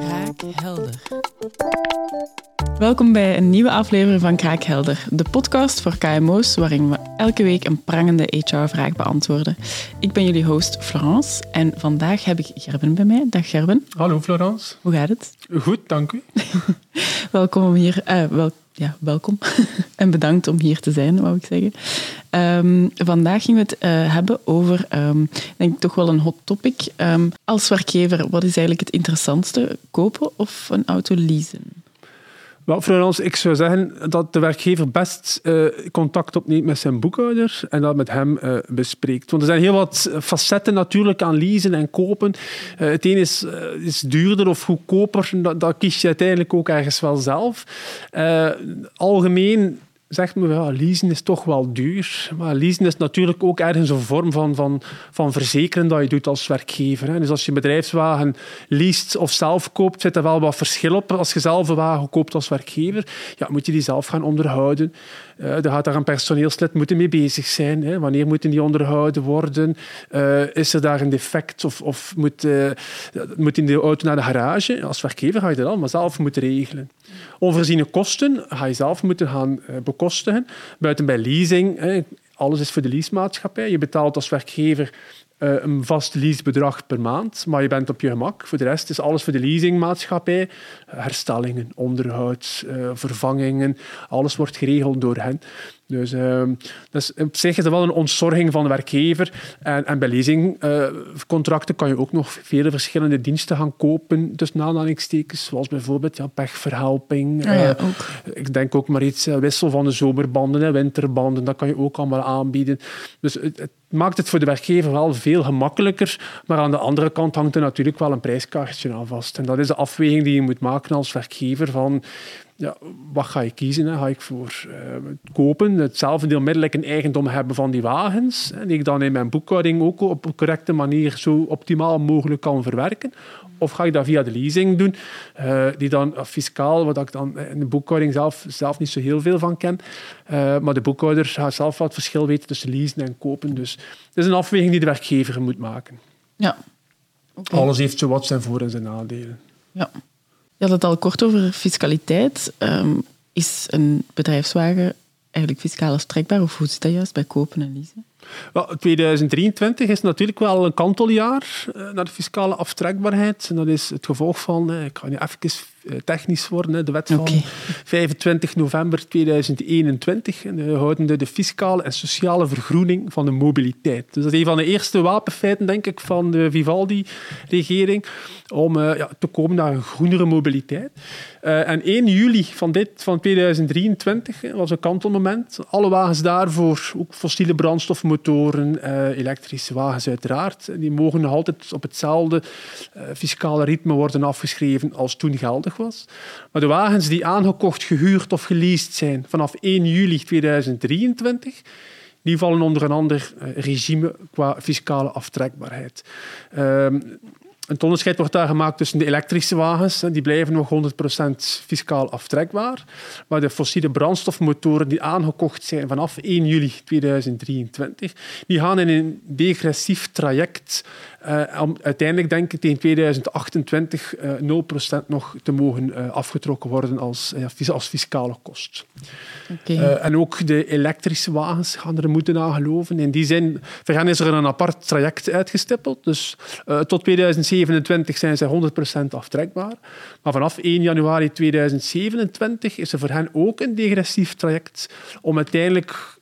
Kraakhelder. Welkom bij een nieuwe aflevering van Kraakhelder, de podcast voor KMO's waarin we elke week een prangende HR-vraag beantwoorden. Ik ben jullie host Florence en vandaag heb ik Gerben bij mij. Dag Gerben. Hallo Florence. Hoe gaat het? Goed, dank u. welkom om hier. Uh, wel, ja, welkom en bedankt om hier te zijn, wou ik zeggen. Um, vandaag gingen we het uh, hebben over, um, denk ik toch wel een hot topic. Um, als werkgever, wat is eigenlijk het interessantste? Kopen of een auto leasen? Wel, Florence, ik zou zeggen dat de werkgever best uh, contact opneemt met zijn boekhouder en dat met hem uh, bespreekt. Want er zijn heel wat facetten natuurlijk aan leasen en kopen. Uh, het een is, is duurder of goedkoper, dat, dat kies je uiteindelijk ook ergens wel zelf. algemeen zegt me, ja, leasen is toch wel duur. Maar leasen is natuurlijk ook ergens een vorm van, van, van verzekeren dat je doet als werkgever. Hè. Dus als je bedrijfswagen leest of zelf koopt, zit er wel wat verschil op. Als je zelf een wagen koopt als werkgever, ja, moet je die zelf gaan onderhouden. Uh, er gaat daar een personeelslid moeten mee bezig zijn. Hè. Wanneer moeten die onderhouden worden? Uh, is er daar een defect of, of moet, uh, moet de auto naar de garage? Als werkgever ga je dat allemaal zelf moeten regelen. Onvoorziene kosten ga je zelf moeten gaan bekostigen. Buiten bij leasing, alles is voor de leasemaatschappij. Je betaalt als werkgever uh, een vast leasebedrag per maand, maar je bent op je gemak. Voor de rest is alles voor de leasingmaatschappij. Herstellingen, onderhoud, uh, vervangingen, alles wordt geregeld door hen. Dus, uh, dus op zich is dat wel een ontzorging van de werkgever. En, en bij leasingcontracten kan je ook nog vele verschillende diensten gaan kopen, dus aanhalingstekens, zoals bijvoorbeeld ja, pechverhelping. Ah ja, ik denk ook maar iets, wissel van de zomerbanden en winterbanden, dat kan je ook allemaal aanbieden. Dus het maakt het voor de werkgever wel veel gemakkelijker. Maar aan de andere kant hangt er natuurlijk wel een prijskaartje aan vast. En dat is de afweging die je moet maken als werkgever van ja, wat ga je kiezen? Hè? Ga ik voor uh, kopen, het zelfverdeelmiddelijk een eigendom hebben van die wagens, hè, die ik dan in mijn boekhouding ook op een correcte manier zo optimaal mogelijk kan verwerken? Of ga ik dat via de leasing doen, uh, die dan uh, fiscaal, wat ik dan in de boekhouding zelf, zelf niet zo heel veel van ken, maar de boekhouder gaat zelf wat verschil weten tussen leasen en kopen. Dus het is een afweging die de werkgever moet maken. Ja. Okay. Alles heeft zo wat zijn voor- en zijn nadelen. Ja. Je had het al kort over fiscaliteit. Um, is een bedrijfswagen eigenlijk fiscaal aftrekbaar? Of hoe zit dat juist bij kopen en leasen? Well, 2023 is natuurlijk wel een kanteljaar uh, naar de fiscale aftrekbaarheid. En dat is het gevolg van, uh, ik ga nu even uh, technisch worden, de wet van okay. 25 november 2021. En, uh, houdende de fiscale en sociale vergroening van de mobiliteit. Dus dat is een van de eerste wapenfeiten, denk ik, van de Vivaldi-regering om ja, te komen naar een groenere mobiliteit. en 1 juli van, dit, van 2023 was een kantelmoment. Alle wagens daarvoor, ook fossiele brandstofmotoren, elektrische wagens uiteraard, die mogen nog altijd op hetzelfde fiscale ritme worden afgeschreven als toen geldig was. Maar de wagens die aangekocht, gehuurd of geleased zijn vanaf 1 juli 2023, die vallen onder een ander regime qua fiscale aftrekbaarheid. Um, een onderscheid wordt daar gemaakt tussen de elektrische wagens, die blijven nog 100% fiscaal aftrekbaar, maar de fossiele brandstofmotoren die aangekocht zijn vanaf 1 juli 2023, die gaan in een degressief traject uh, om uiteindelijk denk ik tegen 2028 uh, 0% nog te mogen uh, afgetrokken worden als, als fiscale kost. Okay. en ook de elektrische wagens gaan er moeten aan geloven. In die zin, hen is er een apart traject uitgestippeld. Dus tot 2027 zijn ze 100% aftrekbaar. Maar vanaf 1 januari 2027 is er voor hen ook een degressief traject om uiteindelijk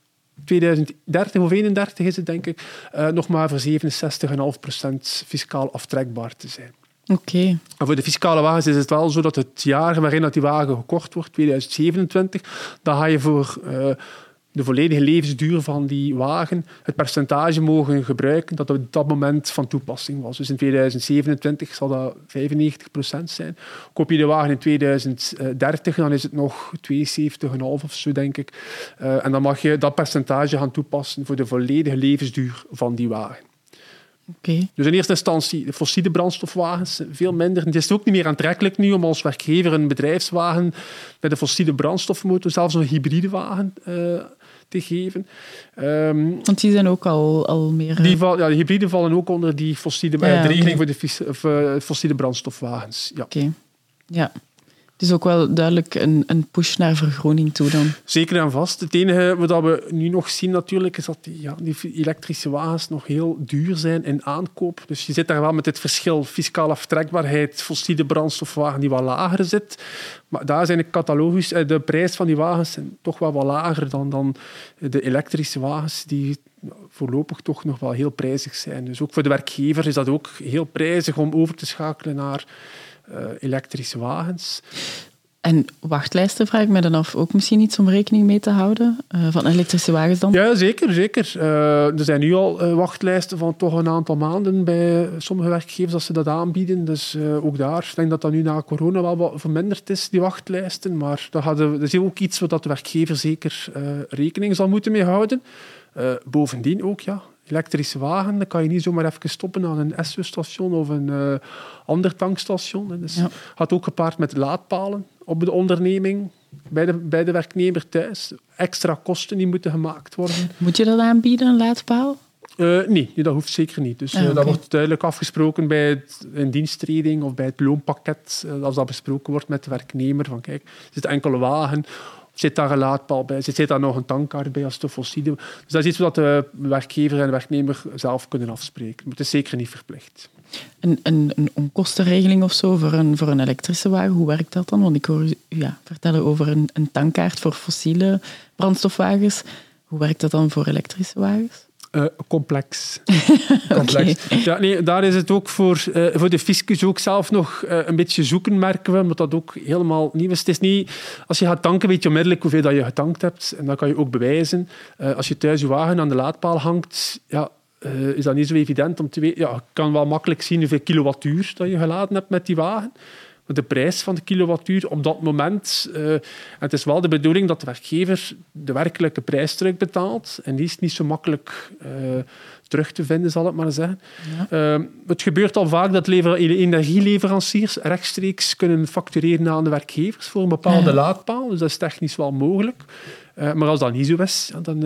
2030 of 31 is het, denk ik, uh, nog maar voor 67,5% fiscaal aftrekbaar te zijn. Oké. Okay. En voor de fiscale wagens is het wel zo dat het jaar waarin dat die wagen gekocht wordt, 2027, dan ga je voor uh, de volledige levensduur van die wagen het percentage mogen gebruiken dat op dat moment van toepassing was. Dus in 2027 zal dat 95% zijn. Koop je de wagen in 2030, dan is het nog 72,5 of zo, denk ik. Uh, en dan mag je dat percentage gaan toepassen voor de volledige levensduur van die wagen. Okay. Dus in eerste instantie de fossiele brandstofwagens, veel minder. Het is ook niet meer aantrekkelijk nu om als werkgever een bedrijfswagen met een fossiele brandstofmotor, zelfs een hybride wagen, uh, te geven. Um, Want die zijn ook al, al meer... Die val, ja, de hybride vallen ook onder die fossiele, ja, ja, de regeling okay. voor de fossiele brandstofwagens. Ja. Okay. Ja. Is ook wel duidelijk een, een push naar vergroening toe dan. Zeker en vast. Het enige wat we nu nog zien natuurlijk, is dat die, ja, die elektrische wagens nog heel duur zijn in aankoop. Dus je zit daar wel met het verschil fiscale aftrekbaarheid, fossiele brandstofwagen die wat lager zit. Maar daar zijn de catalogus, eh, de prijs van die wagens toch wel wat lager dan, dan de elektrische wagens die voorlopig toch nog wel heel prijzig zijn. Dus ook voor de werkgever is dat ook heel prijzig om over te schakelen naar elektrische wagens. En wachtlijsten vraag ik me dan af, ook misschien iets om rekening mee te houden uh, van elektrische wagens dan? Ja, zeker. zeker. Uh, er zijn nu al wachtlijsten van toch een aantal maanden bij sommige werkgevers als ze dat aanbieden. Dus ook daar, ik denk dat dat nu na corona wel wat verminderd is, die wachtlijsten. Maar dat, hadden, dat is ook iets wat de werkgever zeker rekening zal moeten mee houden. bovendien ook, ja, elektrische wagen, dan kan je niet zomaar even stoppen aan een SU-station of een uh, ander tankstation. Dus ja. gaat ook gepaard met laadpalen op de onderneming, bij de, bij de werknemer thuis. Extra kosten die moeten gemaakt worden. Moet je dat aanbieden, een laadpaal? Uh, nee, dat hoeft zeker niet. Dus uh, dat wordt duidelijk afgesproken bij het, een diensttreding of bij het loonpakket. als dat besproken wordt met de werknemer. Van kijk, er zit enkele wagen Zit daar een laadpaal bij? Zit daar nog een tankkaart bij als het fossiele? Dus dat is iets wat de werkgever en de werknemer zelf kunnen afspreken. Maar het is zeker niet verplicht. Een, een, een onkostenregeling of zo voor een, voor een elektrische wagen, hoe werkt dat dan? Want ik hoor u ja, vertellen over een, een tankkaart voor fossiele brandstofwagens. Hoe werkt dat dan voor elektrische wagens? Uh, complex. complex. Ja, nee, daar is het ook voor, uh, voor de fiscus ook zelf nog uh, een beetje zoeken, merken we, omdat dat ook helemaal nieuw is. Het is niet, als je gaat tanken, weet je onmiddellijk hoeveel dat je getankt hebt. En dat kan je ook bewijzen. als je thuis je wagen aan de laadpaal hangt, ja, is dat niet zo evident om te weten. Ja, je kan wel makkelijk zien hoeveel kilowattuur dat je geladen hebt met die wagen de prijs van de kilowattuur op dat moment. Uh, het is wel de bedoeling dat de werkgever de werkelijke prijs terug betaalt. En die is niet zo makkelijk uh, terug te vinden, zal ik maar zeggen. Ja. Uh, het gebeurt al vaak dat energieleveranciers rechtstreeks kunnen factureren aan de werkgevers voor een bepaalde ja. laadpaal. Dus dat is technisch wel mogelijk. maar als dat niet zo is, dan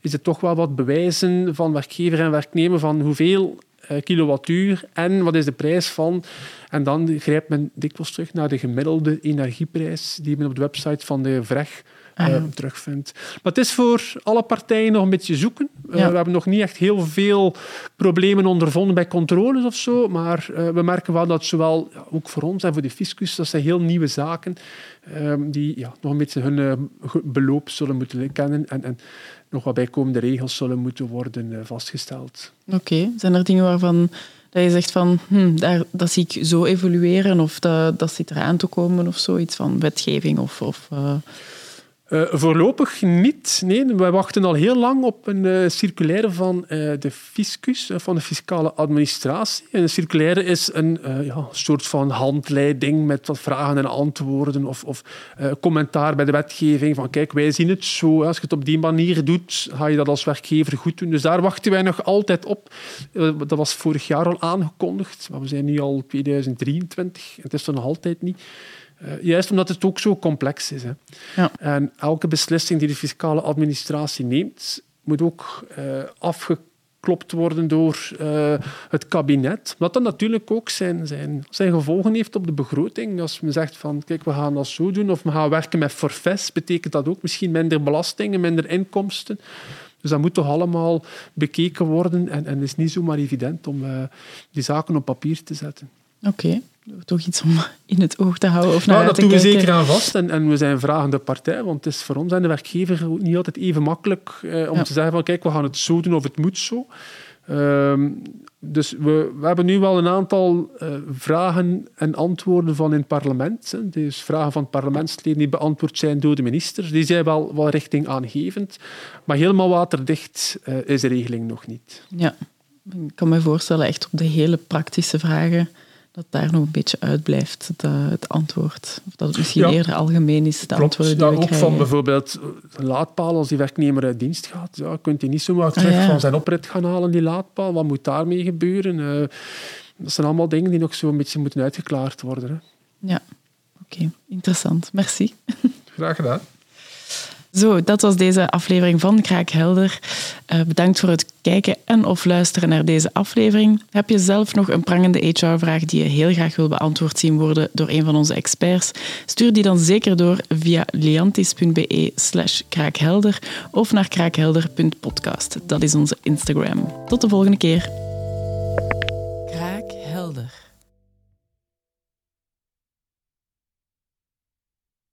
is het toch wel wat bewijzen van werkgever en werknemer van hoeveel kilowattuur en wat is de prijs van. En dan grijpt men dikwijls terug naar de gemiddelde energieprijs die men op de website van de VREG uh, ah, terugvindt. Maar het is voor alle partijen nog een beetje zoeken. Uh, We hebben nog niet echt heel veel problemen ondervonden bij controles of zo, maar uh, we merken wel dat zowel ook voor ons en voor de fiscus, dat zijn heel nieuwe zaken ehm, die ja, nog een beetje hun beloop zullen moeten kennen en, en nog wat bijkomende regels zullen moeten worden eh, vastgesteld. Oké, zijn er dingen waarvan dat je zegt van hm, daar, dat zie ik zo evolueren of dat, dat zit eraan te komen of zoiets van wetgeving of... of uh... Uh, voorlopig niet. Nee, wij wachten al heel lang op een uh, circulaire van uh, de fiscus, van de fiscale administratie. En een circulaire is een ja, soort van handleiding met wat vragen en antwoorden of, of commentaar bij de wetgeving. Van kijk, wij zien het zo. Als je het op die manier doet, ga je dat als werkgever goed doen. Dus daar wachten wij nog altijd op. dat was vorig jaar al aangekondigd, maar we zijn nu al 2023 het is er nog altijd niet. Uh, juist omdat het ook zo complex is. Hè. Ja. En elke beslissing die de fiscale administratie neemt, moet ook uh, afgeklopt worden door uh, het kabinet. Wat dan natuurlijk ook zijn, zijn, zijn gevolgen heeft op de begroting. Als men zegt van, kijk, we gaan dat zo doen, of we gaan werken met forfaits, betekent dat ook misschien minder belastingen, minder inkomsten. Dus dat moet toch allemaal bekeken worden en, en het is niet zomaar evident om die zaken op papier te zetten. Oké toch iets om in het oog te houden of naar nou, dat doen we zeker aan vast. En, en we zijn vragende partij, want het is voor ons en de werkgever niet altijd even makkelijk eh, om te zeggen van kijk, we gaan het zo doen of het moet zo. Ehm, dus we, we, hebben nu wel een aantal uh, vragen en antwoorden van in het parlement. Hè. Dus vragen van parlementsleden die beantwoord zijn door de minister. Die zijn wel, wel richting aangevend. Maar helemaal waterdicht uh, is de regeling nog niet. Ja, ik kan me voorstellen, echt op de hele praktische vragen dat daar nog een beetje uitblijft, het, het antwoord. Of dat het misschien eerder algemeen is, de Klopt, antwoorden die ook van bijvoorbeeld een laadpaal, als die werknemer uit dienst gaat, ja, kunt hij niet zomaar terug ah, van zijn oprit gaan halen, die laadpaal. Wat moet daarmee gebeuren? Uh, dat zijn allemaal dingen die nog zo een beetje moeten uitgeklaard worden. Hè. Ja, oké. Interessant. Merci. Graag gedaan. Zo, dat was deze aflevering van Kraakhelder. Uh, bedankt voor het kijken en of luisteren naar deze aflevering. Heb je zelf nog een prangende HR-vraag die je heel graag wil beantwoord zien worden door een van onze experts? Stuur die dan zeker door via liantis.be slash kraakhelder of naar kraakhelder.podcast. Dat is onze Instagram. Tot de volgende keer.